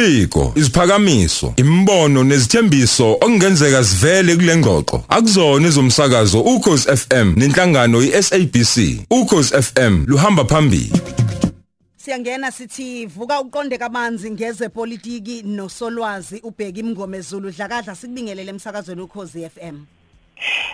Imibiko, isiphakamiso, imbono nezithembiso okungenzeka sivele kule ngxoxo akuzona izomsakazo ukhozi FM nenhlangano iSABC. Ukhozi FM luhamba phambili. Siyangena sithi vuka uqonde kamanzi ngeze politiki nosolwazi ubheka imngome Zulu dlakadla sikubingelele emsakazweni ukhozi FM.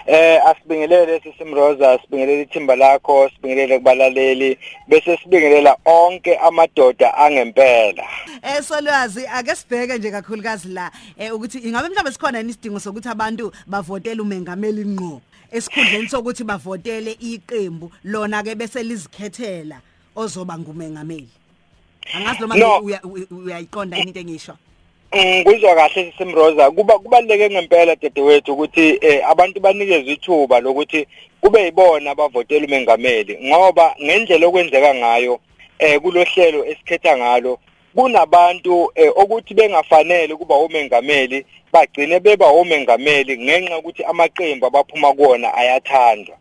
Eh asibingelele sisimroza sibingelele ithimba lakho sibingelele kubalaleli bese sibingelela onke amadoda angempela. Eh solwazi ake sibheke nje kakhulukazi la eh ukuthi ingabe mhlawumbe sikhona isidingo sokuthi abantu bavotele umengameli ngqo esikhundleni sokuthi bavotele iqembu lona ke bese lizikhethela ozoba ngumengameli. Angazi noma uyayiqonda into engisho. Ngizwa kahle sisimroza. Kuba kubaleke ngempela dedewethu ukuthi eh, abantu banikezwe ithuba lokuthi kube yibona abavotela umengameli ngoba ngendlela okwenzeka ngayo eh kulohlelo esikhetha ngalo kunabantu eh, ukuthi bengafanele kuba umengameli bagcine beba umengameli ngenxa ukuthi amaqembu abaphuma kuona ayathandwa.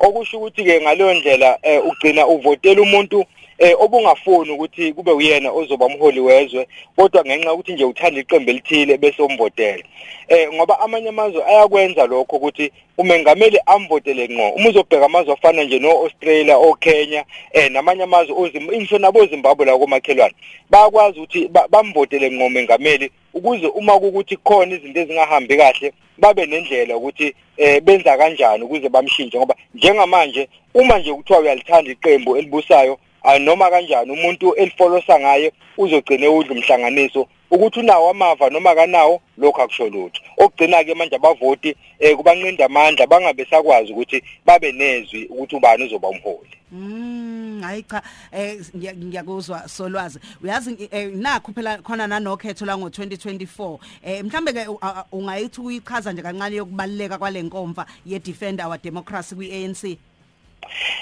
Okusho ukuthi ke ngaleyo ndlela eh, ugcina uvotela umuntu eh obungafuni ukuthi kube uyena ozoba umholi wezwe kodwa ngenxa ukuthi nje uthanda iqembu elithile bese umbotela eh ngoba amanye amazwe ayakwenza lokho ukuthi umengameli amvotele ngqo. Uma uzobheka amazwe afana nje no-Australia o-Kenya eh namanye amazwe ingisho nabo Zimbabwe la komakhelwane bayakwazi ukuthi bamvotele ngqo umengameli ukuze uma kukuthi khona izinto ezingahambi kahle babe nendlela ukuthi eh benza kanjani ukuze bamshintshe. Ngoba njengamanje uma nje kuthiwa uyalithanda iqembu elibusayo noma kanjani umuntu elifolosa ngaye uzogcina udla umhlanganiso ukuthi unawo amava noma kanawo lokho akusho lutho. Okugcina ke manje abavoti eh kubanqinda amandla bangabe sakwazi ukuthi babe nezwi ukuthi ubani uzoba umholi. Mm hayi cha eh ngiyakuzwa solwazi. Uyazi nakho phela khona nanokhetho la ngo2024 eh mhlambe ke ungayithi uyichaza nje kancane yokubaleka kwalenkomfa ye defend our democracy kwiANC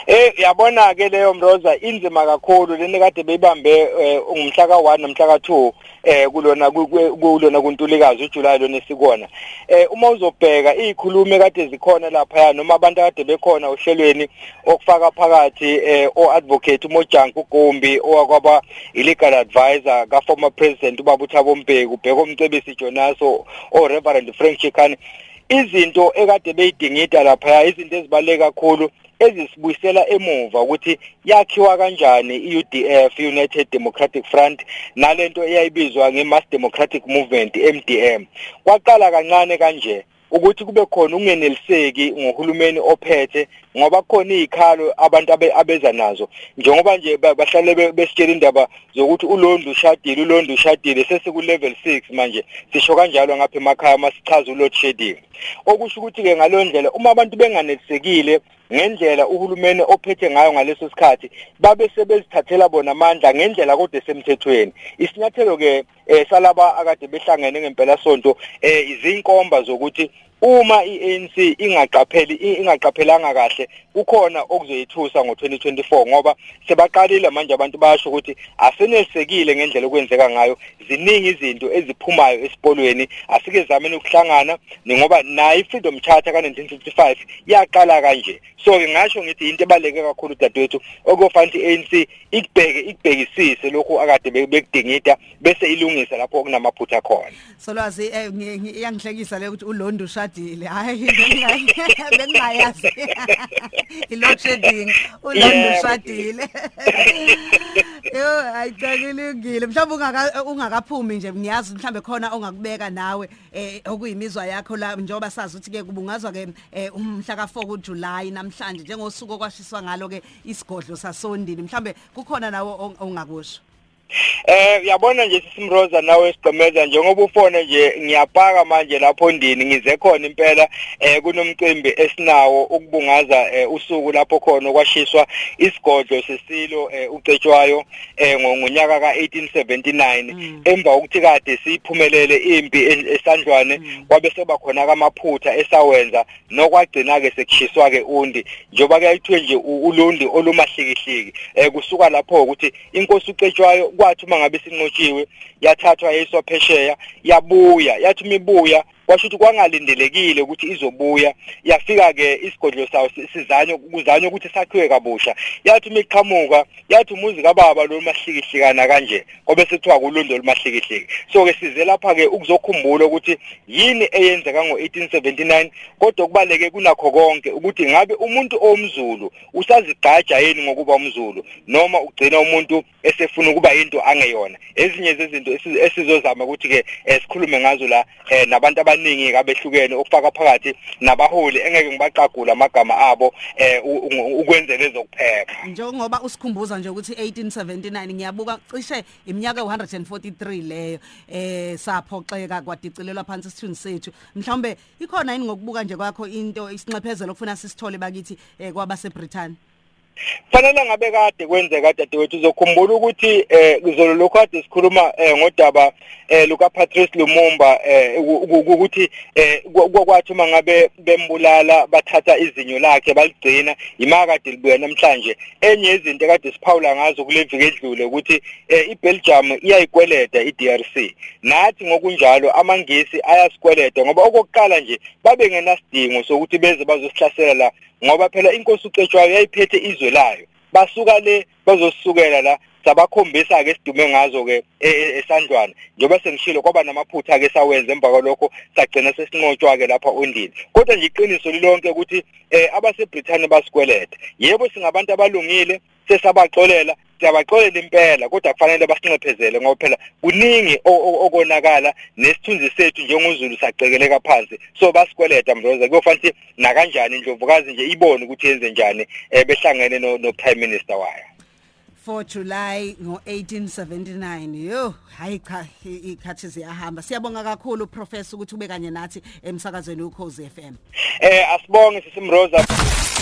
Eh yabona ke leyo mroza inzima kakhulu leni kade beyibambe ngumhla ka1 nomhla ka2 eh kulona kulona kuntulikazi uJuly lona esikona. Eh uma uzobheka izikhulume kade zikhona lapha noma abantu kade bekhona ohlelweni okufaka phakathi eh oadvocate uMojanku Gombi owakwaba illegal advisor ka former president ubaba uThabo Mbeki ubheka umcebisi Jonaso o Reverend Frank Chikane izinto ekade beyidingida lapha izinto ezibaleka kakhulu ezisibuyisela emuva ukuthi yakhiwa kanjani iUDF United Democratic Front nalento eyayibizwa ngeMass Democratic Movement MDM kwaqala kancane kanje. Ukuthi kube khona ungeneliseki ngohulumeni ophethe ngoba khona izikhalo abantu abeza nazo. Njengoba nje bahlale besitshela indaba zokuthi ulondo ushadile ulondo ushadile sesiku level 6 manje sisho kanjalo ngapha emakhaya masichaza uload shedding okusho ukuthi ke ngalo ndlela uma abantu benganelisekile ngendlela uhulumeni ophethe ngayo ngaleso sikhathi babe sebezithathela bona amandla ngendlela kodwa esemthethweni isinyathelo ke salaba akade behlangene ngempela sonto izinkomba zokuthi uma iANC ingaqapheli ingaqaphelanga kahle kukhona okuzoyithusa ngo2024 ngoba sebaqalile manje abantu bayasho ukuthi asenelisekile ngendlela okwenzeka ngayo. Ziningi izinto eziphumayo esipoliweni asike zameni ukuhlangana ngoba nayo iFreedom Charter ka1955 yaqala kanje. So ke ngasho ngithi into ebaleke kakhulu dadewethu okufanele iANC ikubheke ikubhekisise lokhu akade bekudingida bese ilungisa lapho kunamaphutha khona. Solwazi iyangihlekisa le ukuthi ulondo ushadile. Hayi bengayazi load shedding ulondo ushadile. yo ayicakelungile mhlawumbe ungaka ungakaphumi nje ngiyazi mhlambe khona ongakubeka nawe eh okuyimizwa yakho la njengoba sazi ukuthi ke kubungazwa ke umhla ka4 kuJuly namhlanje njengosuku okwashiswa ngalo ke isigodlo sasondini. Mhlambe kukhona nawo ongakusho. Eh uyabona nje sisimroza nawe sigqemeza njengoba ufone nje ngiyapaka manje lapho ndini ngize khona impela eh kunomcimbi esinawo ukubungaza eh, usuku lapho khona kwashiswa isigodlo sesilo eh, ucetshwayo eh ngonyaka ka1879 mm. emva ukuthi kade siphumelele impi esandlwane mm. kwabe seba khona kamaphutha esawenza nokwagcina ke sekushiswa ke undi njoba kayithwe nje ulundi olumahlikihliki kusuka lapho ukuthi inkosi ucetshwayo kwathi uma ngabe sinqotshiwe yathathwa yayiswa phesheya yabuya yathi mibuya washo ukuthi kwangalindelekile ukuthi izobuya. Yafika ke isigodlo sawo sizanye kuzanywa ukuthi sakhiwe kabusha. Yathi miqhamuka yathi umuzi kababa lo mahlikihlikana kanje ngoba sethiwa kulundo lumahlikihliki so ke size lapha ke ukuzokhumbula ukuthi yini eyenzeka ngo1879 kodwa kubaleke kunakho konke ukuthi ngabe umuntu omzulu usazigqaja yini ngokuba umzulu noma ugcina umuntu esefuna ukuba into angeyona. Ezinye zezinto esizozama ukuthi ke sikhulume ngazo la nabantu abaningi kabehlukene okufaka phakathi nabaholi engeke ngibaqagula amagama abo ukwenzela ezokuphepha. Njengoba usikhumbuza nje ukuthi 1879 ngiyabuka cishe iminyaka u143 leyo eh saphoxeka kwadicilelwa phansi isithunzi sethu. Mhlawumbe ikhona yini ngokubuka nje kwakho into isinxephezelo ofuna sisithole bakithi kwabase Britain fanele ngabe kade kwenzeka dadewethu uzokhumbula ukuthi eh kuzolo lokho kade sikhuluma ngodaba eh luka Patrice Lumumba eh ukuthi eh kwathi uma ngabe bembulala bathatha izinyo lakhe baligcina imakade libuya namhlanje. Enye izinto kade siphawula ngazo kule viki edlule ukuthi iBelgium iyayikweleda iDRC nathi ngokunjalo amangisi ayasikweleda ngoba okokuqala nje babe ngenasidingo sokuthi beze bazosihlasela la ngoba phela inkosi ucetshwayo yayiphethe izwe layo. Basuka le bazosukela la sabakhombisa ke sidume ngazo ke esandlwana njengoba sengishilo kwaba namaphutha ke sawenza emva kwalokho sagcina sesinqotshwa ke lapha ondini kodwa nje iqiniso lilonke ukuthi abaseBrithani basikweleta yebo singabantu abalungile sesabaxolela siyabaxolela impela kodwa kufanele basinxephezele ngoba phela kuningi okonakala nesithunzi sethu njengozulu sacekeleka phansi. So basikweleta mroza kuyofanele na kanjani indlovukazi nje ibone ukuthi yenze njani behlangene no prime minister wayo 4 July ngo1879 yo hayi cha ikhathi ziyahamba siyabonga kakhulu professor ukuthi ube kanye nathi emsakazweni ukhozi FM eh asibonge sisimroza